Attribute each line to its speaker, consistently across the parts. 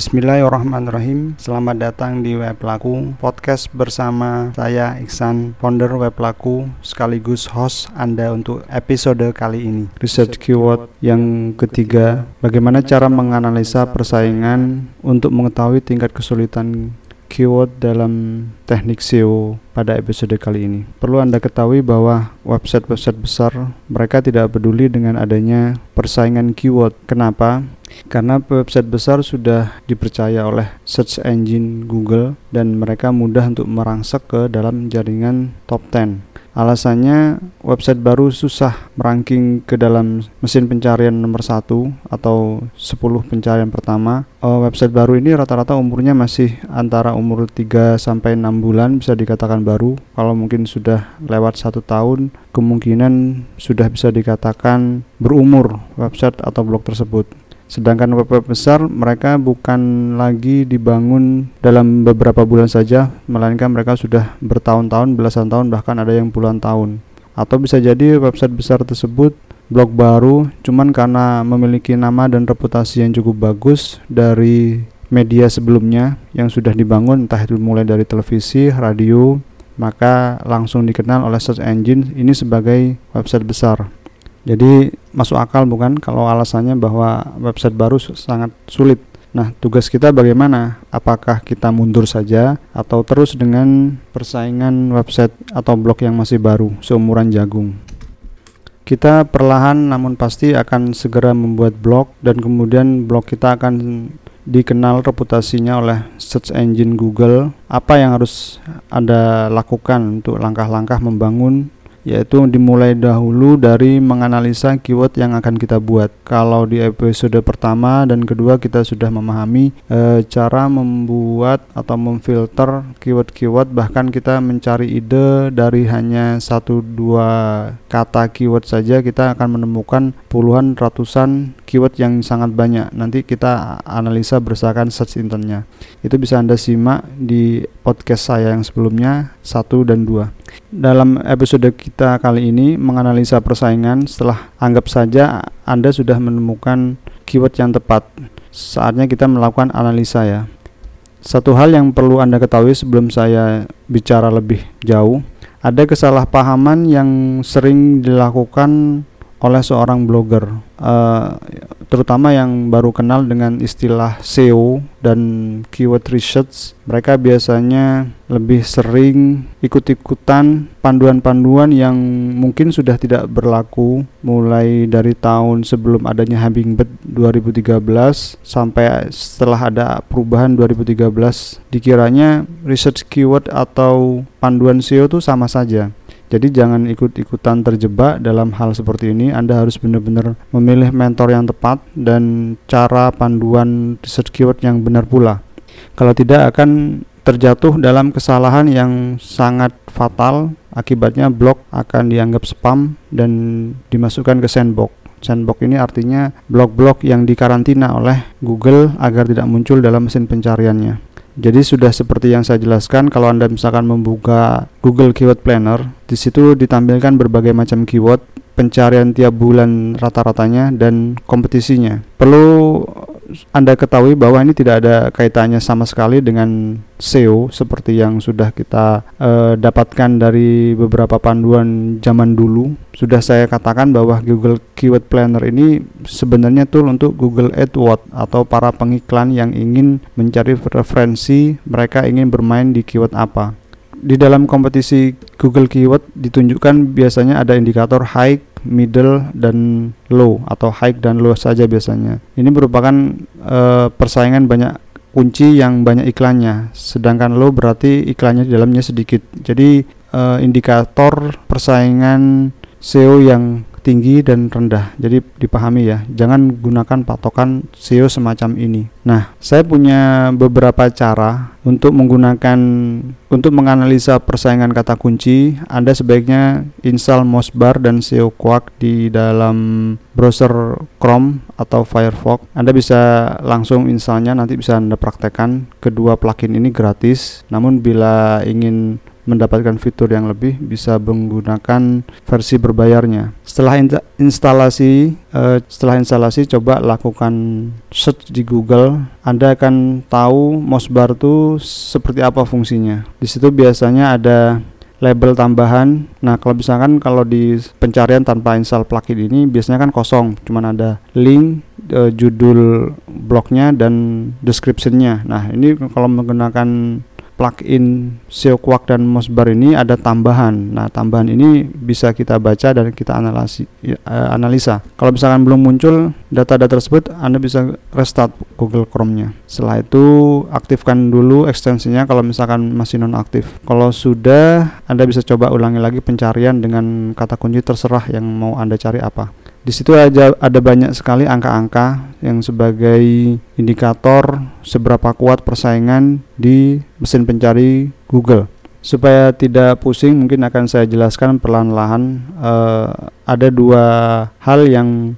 Speaker 1: Bismillahirrahmanirrahim. Selamat datang di Web Laku Podcast bersama saya Iksan Founder Web Laku Sekaligus host Anda untuk episode kali ini. Research keyword yang ketiga Bagaimana cara menganalisa persaingan Untuk mengetahui tingkat kesulitan keyword dalam teknik SEO pada episode kali ini. Perlu Anda ketahui bahwa website-website besar mereka tidak peduli dengan adanya persaingan keyword. Kenapa? Karena website besar sudah dipercaya oleh search engine Google dan mereka mudah untuk merangsek ke dalam jaringan top 10. Alasannya website baru susah meranking ke dalam mesin pencarian nomor satu atau 10 pencarian pertama. Oh, website baru ini rata-rata umurnya masih antara umur 3 sampai 6 bulan bisa dikatakan baru. Kalau mungkin sudah lewat satu tahun, kemungkinan sudah bisa dikatakan berumur website atau blog tersebut. Sedangkan web-web besar mereka bukan lagi dibangun dalam beberapa bulan saja, melainkan mereka sudah bertahun-tahun, belasan tahun, bahkan ada yang puluhan tahun. Atau bisa jadi website besar tersebut blog baru cuman karena memiliki nama dan reputasi yang cukup bagus dari media sebelumnya yang sudah dibangun entah itu mulai dari televisi, radio, maka langsung dikenal oleh search engine ini sebagai website besar. Jadi masuk akal bukan kalau alasannya bahwa website baru sangat sulit. Nah, tugas kita bagaimana? Apakah kita mundur saja atau terus dengan persaingan website atau blog yang masih baru seumuran jagung? Kita perlahan namun pasti akan segera membuat blog dan kemudian blog kita akan dikenal reputasinya oleh search engine Google. Apa yang harus Anda lakukan untuk langkah-langkah membangun yaitu dimulai dahulu dari menganalisa keyword yang akan kita buat. Kalau di episode pertama dan kedua kita sudah memahami e, cara membuat atau memfilter keyword-keyword bahkan kita mencari ide dari hanya satu dua kata keyword saja kita akan menemukan puluhan ratusan keyword yang sangat banyak. Nanti kita analisa berdasarkan search intentnya. Itu bisa Anda simak di podcast saya yang sebelumnya satu dan dua. Dalam episode kita kali ini menganalisa persaingan setelah anggap saja Anda sudah menemukan keyword yang tepat. Saatnya kita melakukan analisa ya. Satu hal yang perlu Anda ketahui sebelum saya bicara lebih jauh, ada kesalahpahaman yang sering dilakukan oleh seorang blogger, uh, terutama yang baru kenal dengan istilah SEO dan keyword research. Mereka biasanya lebih sering ikut-ikutan panduan-panduan yang mungkin sudah tidak berlaku mulai dari tahun sebelum adanya Hummingbird 2013 sampai setelah ada perubahan 2013. Dikiranya research keyword atau panduan SEO itu sama saja jadi jangan ikut-ikutan terjebak dalam hal seperti ini. Anda harus benar-benar memilih mentor yang tepat dan cara panduan research keyword yang benar pula. Kalau tidak akan terjatuh dalam kesalahan yang sangat fatal. Akibatnya blog akan dianggap spam dan dimasukkan ke sandbox. Sandbox ini artinya blog-blog yang dikarantina oleh Google agar tidak muncul dalam mesin pencariannya. Jadi sudah seperti yang saya jelaskan kalau Anda misalkan membuka Google Keyword Planner, di situ ditampilkan berbagai macam keyword, pencarian tiap bulan rata-ratanya dan kompetisinya. Perlu anda ketahui bahwa ini tidak ada kaitannya sama sekali dengan SEO seperti yang sudah kita uh, dapatkan dari beberapa panduan zaman dulu. Sudah saya katakan bahwa Google Keyword Planner ini sebenarnya tool untuk Google AdWords atau para pengiklan yang ingin mencari referensi mereka ingin bermain di keyword apa. Di dalam kompetisi Google Keyword ditunjukkan biasanya ada indikator high middle dan low atau high dan low saja biasanya. Ini merupakan uh, persaingan banyak kunci yang banyak iklannya. Sedangkan low berarti iklannya di dalamnya sedikit. Jadi uh, indikator persaingan SEO yang tinggi dan rendah. Jadi dipahami ya, jangan gunakan patokan SEO semacam ini. Nah, saya punya beberapa cara untuk menggunakan untuk menganalisa persaingan kata kunci. Anda sebaiknya install Mosbar dan SEO Quark di dalam browser Chrome atau Firefox. Anda bisa langsung installnya nanti bisa Anda praktekkan. Kedua plugin ini gratis. Namun bila ingin mendapatkan fitur yang lebih bisa menggunakan versi berbayarnya. Setelah in instalasi uh, setelah instalasi coba lakukan search di Google, Anda akan tahu Mosbar itu seperti apa fungsinya. Di situ biasanya ada label tambahan. Nah, kalau misalkan kalau di pencarian tanpa install plugin ini biasanya kan kosong, cuman ada link, e, judul blognya dan descriptionnya. Nah, ini kalau menggunakan plugin Quark dan Mosbar ini ada tambahan. Nah, tambahan ini bisa kita baca dan kita analisi, uh, analisa. Kalau misalkan belum muncul data-data tersebut, Anda bisa restart Google Chrome-nya. Setelah itu aktifkan dulu ekstensinya kalau misalkan masih nonaktif. Kalau sudah, Anda bisa coba ulangi lagi pencarian dengan kata kunci terserah yang mau Anda cari apa. Di situ aja ada banyak sekali angka-angka yang sebagai indikator seberapa kuat persaingan di mesin pencari Google. Supaya tidak pusing, mungkin akan saya jelaskan perlahan-lahan. Uh, ada dua hal yang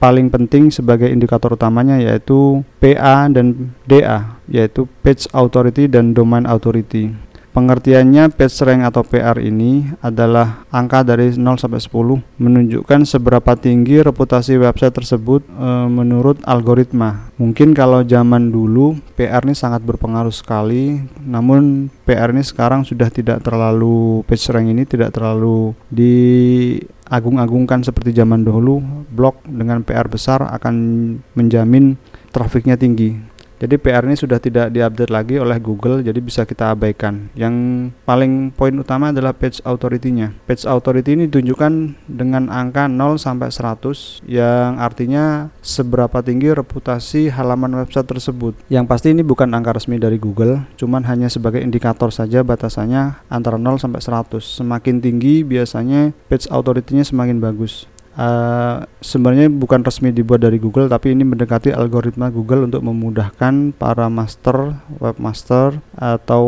Speaker 1: paling penting sebagai indikator utamanya yaitu PA dan DA, yaitu Page Authority dan Domain Authority. Pengertiannya page rank atau PR ini adalah angka dari 0 sampai 10 menunjukkan seberapa tinggi reputasi website tersebut e, menurut algoritma. Mungkin kalau zaman dulu PR ini sangat berpengaruh sekali, namun PR ini sekarang sudah tidak terlalu page rank ini tidak terlalu diagung-agungkan seperti zaman dahulu. Blog dengan PR besar akan menjamin trafiknya tinggi. Jadi PR ini sudah tidak diupdate lagi oleh Google, jadi bisa kita abaikan. Yang paling poin utama adalah page authority-nya. Page authority ini ditunjukkan dengan angka 0 sampai 100 yang artinya seberapa tinggi reputasi halaman website tersebut. Yang pasti ini bukan angka resmi dari Google, cuman hanya sebagai indikator saja batasannya antara 0 sampai 100. Semakin tinggi biasanya page authority-nya semakin bagus uh, sebenarnya bukan resmi dibuat dari Google tapi ini mendekati algoritma Google untuk memudahkan para master, webmaster atau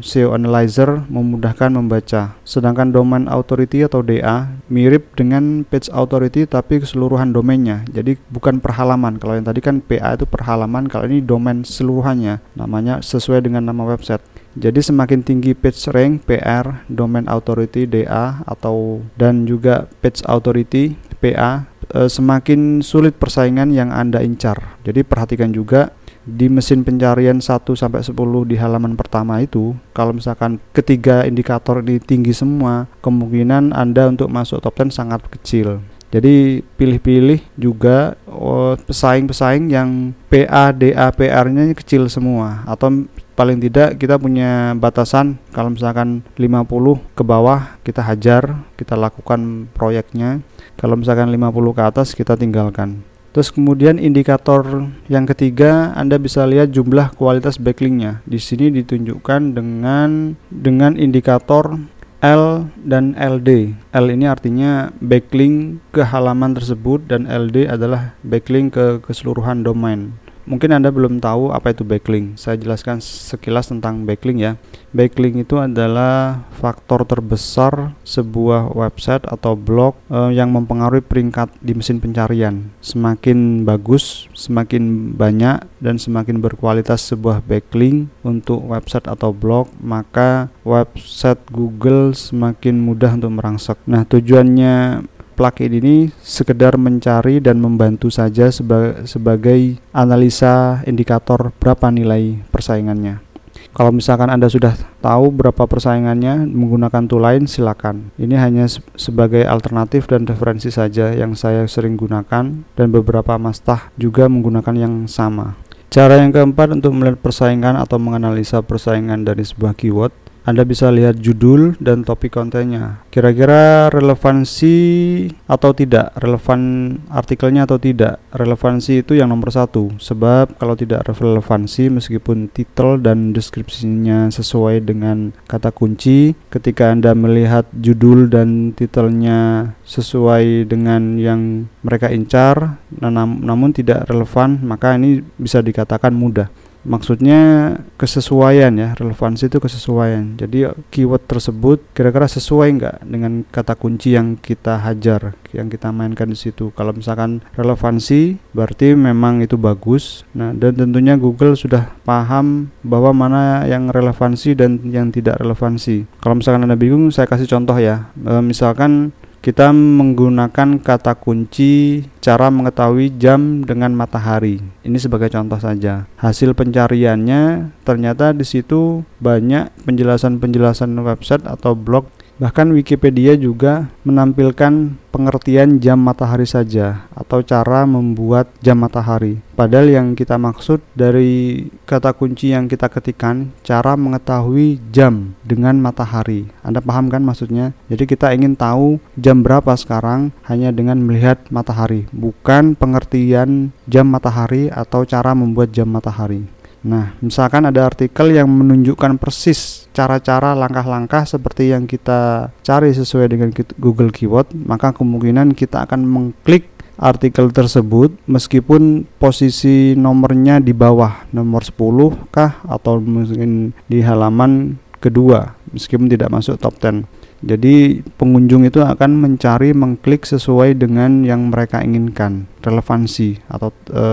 Speaker 1: SEO analyzer memudahkan membaca. Sedangkan domain authority atau DA mirip dengan page authority tapi keseluruhan domainnya. Jadi bukan per halaman. Kalau yang tadi kan PA itu per halaman, kalau ini domain seluruhannya. Namanya sesuai dengan nama website. Jadi semakin tinggi page rank PR, domain authority DA atau dan juga page authority PA e, semakin sulit persaingan yang Anda incar. Jadi perhatikan juga di mesin pencarian 1 sampai 10 di halaman pertama itu kalau misalkan ketiga indikator ini tinggi semua, kemungkinan Anda untuk masuk top 10 sangat kecil. Jadi pilih-pilih juga oh, pesaing-pesaing yang PA, DA, PR-nya kecil semua atau paling tidak kita punya batasan kalau misalkan 50 ke bawah kita hajar, kita lakukan proyeknya. Kalau misalkan 50 ke atas kita tinggalkan. Terus kemudian indikator yang ketiga Anda bisa lihat jumlah kualitas backlinknya. Di sini ditunjukkan dengan dengan indikator L dan LD. L ini artinya backlink ke halaman tersebut dan LD adalah backlink ke keseluruhan domain. Mungkin Anda belum tahu apa itu backlink. Saya jelaskan sekilas tentang backlink ya. Backlink itu adalah faktor terbesar sebuah website atau blog eh, yang mempengaruhi peringkat di mesin pencarian. Semakin bagus, semakin banyak dan semakin berkualitas sebuah backlink untuk website atau blog, maka website Google semakin mudah untuk merangsek. Nah, tujuannya plugin ini sekedar mencari dan membantu saja seba sebagai analisa indikator berapa nilai persaingannya. Kalau misalkan Anda sudah tahu berapa persaingannya menggunakan tool lain silakan. Ini hanya sebagai alternatif dan referensi saja yang saya sering gunakan dan beberapa mastah juga menggunakan yang sama. Cara yang keempat untuk melihat persaingan atau menganalisa persaingan dari sebuah keyword anda bisa lihat judul dan topik kontennya. Kira-kira relevansi atau tidak, relevan artikelnya atau tidak. Relevansi itu yang nomor satu, sebab kalau tidak relevansi meskipun titel dan deskripsinya sesuai dengan kata kunci, ketika Anda melihat judul dan titelnya sesuai dengan yang mereka incar, nam namun tidak relevan, maka ini bisa dikatakan mudah. Maksudnya kesesuaian ya, relevansi itu kesesuaian. Jadi keyword tersebut kira-kira sesuai nggak dengan kata kunci yang kita hajar, yang kita mainkan di situ. Kalau misalkan relevansi, berarti memang itu bagus. Nah, dan tentunya Google sudah paham bahwa mana yang relevansi dan yang tidak relevansi. Kalau misalkan Anda bingung, saya kasih contoh ya. E, misalkan kita menggunakan kata kunci cara mengetahui jam dengan matahari. Ini sebagai contoh saja. Hasil pencariannya ternyata di situ banyak penjelasan-penjelasan website atau blog Bahkan Wikipedia juga menampilkan pengertian jam matahari saja atau cara membuat jam matahari. Padahal yang kita maksud dari kata kunci yang kita ketikkan cara mengetahui jam dengan matahari. Anda paham kan maksudnya? Jadi kita ingin tahu jam berapa sekarang hanya dengan melihat matahari, bukan pengertian jam matahari atau cara membuat jam matahari. Nah, misalkan ada artikel yang menunjukkan persis cara-cara langkah-langkah seperti yang kita cari sesuai dengan Google Keyword, maka kemungkinan kita akan mengklik artikel tersebut meskipun posisi nomornya di bawah nomor 10 kah atau mungkin di halaman kedua meskipun tidak masuk top 10. Jadi pengunjung itu akan mencari mengklik sesuai dengan yang mereka inginkan, relevansi atau e,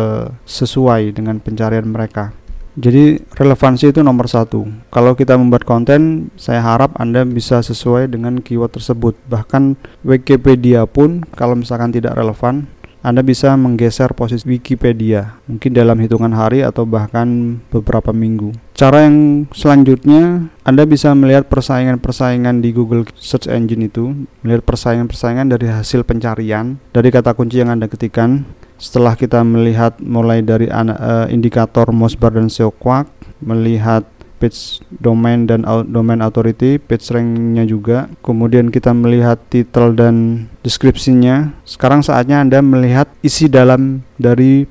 Speaker 1: sesuai dengan pencarian mereka. Jadi relevansi itu nomor satu. Kalau kita membuat konten, saya harap Anda bisa sesuai dengan keyword tersebut. Bahkan Wikipedia pun kalau misalkan tidak relevan, Anda bisa menggeser posisi Wikipedia, mungkin dalam hitungan hari atau bahkan beberapa minggu. Cara yang selanjutnya, Anda bisa melihat persaingan-persaingan di Google Search Engine itu, melihat persaingan-persaingan dari hasil pencarian, dari kata kunci yang Anda ketikkan, setelah kita melihat mulai dari uh, indikator Mosbar dan SEO Quark, melihat page domain dan domain authority, page ranknya juga. Kemudian kita melihat title dan deskripsinya. Sekarang saatnya Anda melihat isi dalam dari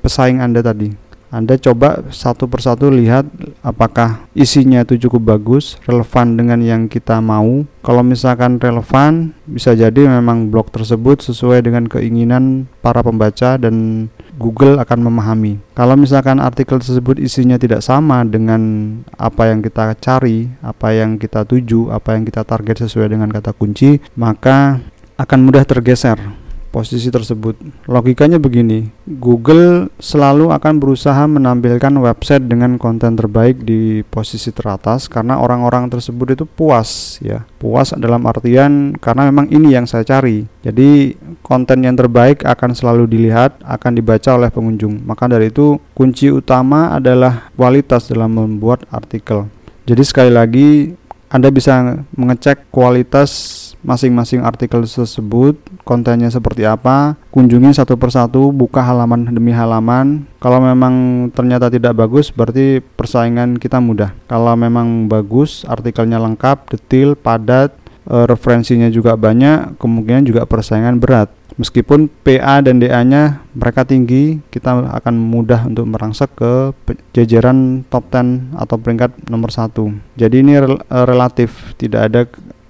Speaker 1: pesaing Anda tadi. Anda coba satu persatu lihat apakah isinya itu cukup bagus, relevan dengan yang kita mau. Kalau misalkan relevan, bisa jadi memang blog tersebut sesuai dengan keinginan para pembaca dan Google akan memahami. Kalau misalkan artikel tersebut isinya tidak sama dengan apa yang kita cari, apa yang kita tuju, apa yang kita target sesuai dengan kata kunci, maka akan mudah tergeser posisi tersebut. Logikanya begini, Google selalu akan berusaha menampilkan website dengan konten terbaik di posisi teratas karena orang-orang tersebut itu puas ya. Puas dalam artian karena memang ini yang saya cari. Jadi konten yang terbaik akan selalu dilihat, akan dibaca oleh pengunjung. Maka dari itu kunci utama adalah kualitas dalam membuat artikel. Jadi sekali lagi Anda bisa mengecek kualitas masing-masing artikel tersebut, kontennya seperti apa, kunjungi satu persatu, buka halaman demi halaman. Kalau memang ternyata tidak bagus, berarti persaingan kita mudah. Kalau memang bagus, artikelnya lengkap, detail, padat, e, referensinya juga banyak, kemungkinan juga persaingan berat. Meskipun PA dan DA-nya mereka tinggi, kita akan mudah untuk merangsek ke jajaran top 10 atau peringkat nomor satu. Jadi ini rel relatif, tidak ada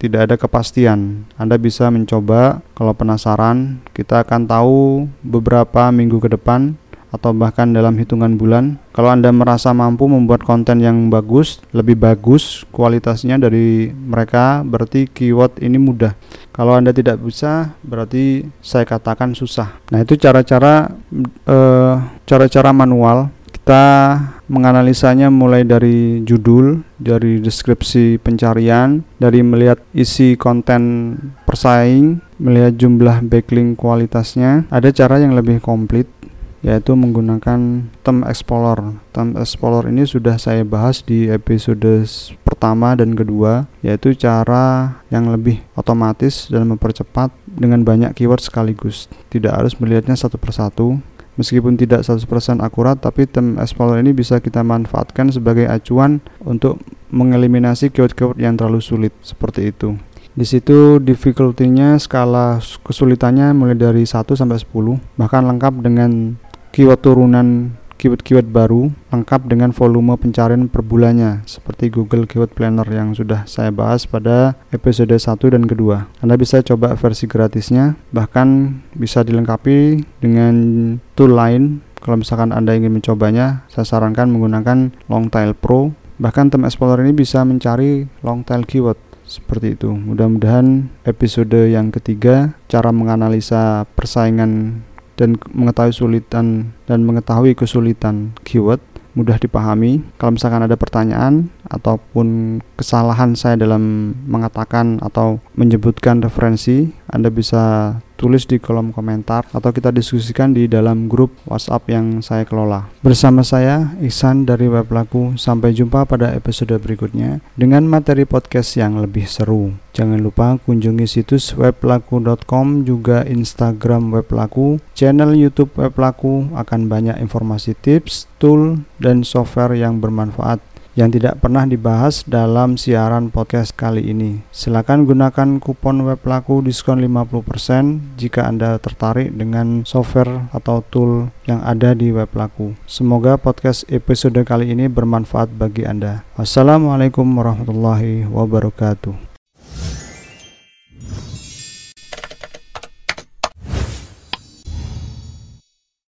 Speaker 1: tidak ada kepastian. Anda bisa mencoba kalau penasaran, kita akan tahu beberapa minggu ke depan atau bahkan dalam hitungan bulan. Kalau Anda merasa mampu membuat konten yang bagus, lebih bagus kualitasnya dari mereka, berarti keyword ini mudah. Kalau Anda tidak bisa, berarti saya katakan susah. Nah, itu cara-cara eh, cara-cara manual kita menganalisanya mulai dari judul, dari deskripsi pencarian, dari melihat isi konten persaing, melihat jumlah backlink kualitasnya. Ada cara yang lebih komplit yaitu menggunakan term explorer. Term explorer ini sudah saya bahas di episode pertama dan kedua, yaitu cara yang lebih otomatis dan mempercepat dengan banyak keyword sekaligus. Tidak harus melihatnya satu persatu, Meskipun tidak 100% akurat, tapi Term Explorer ini bisa kita manfaatkan sebagai acuan untuk mengeliminasi keyword-keyword yang terlalu sulit seperti itu. Di situ difficulty-nya skala kesulitannya mulai dari 1 sampai 10, bahkan lengkap dengan keyword turunan keyword-keyword baru lengkap dengan volume pencarian per bulannya seperti Google Keyword Planner yang sudah saya bahas pada episode 1 dan kedua. Anda bisa coba versi gratisnya bahkan bisa dilengkapi dengan tool lain Kalau misalkan Anda ingin mencobanya, saya sarankan menggunakan Longtail Pro. Bahkan Term Explorer ini bisa mencari long tail keyword seperti itu. Mudah-mudahan episode yang ketiga cara menganalisa persaingan dan mengetahui sulitan dan mengetahui kesulitan keyword mudah dipahami. Kalau misalkan ada pertanyaan ataupun kesalahan saya dalam mengatakan atau menyebutkan referensi, Anda bisa tulis di kolom komentar atau kita diskusikan di dalam grup WhatsApp yang saya kelola. Bersama saya Ihsan dari Web Laku. Sampai jumpa pada episode berikutnya dengan materi podcast yang lebih seru. Jangan lupa kunjungi situs weblaku.com juga Instagram Weblaku, channel YouTube Weblaku akan banyak informasi tips, tool, dan software yang bermanfaat yang tidak pernah dibahas dalam siaran podcast kali ini. Silakan gunakan kupon web laku diskon 50% jika Anda tertarik dengan software atau tool yang ada di web laku. Semoga podcast episode kali ini bermanfaat bagi Anda. Wassalamualaikum warahmatullahi wabarakatuh.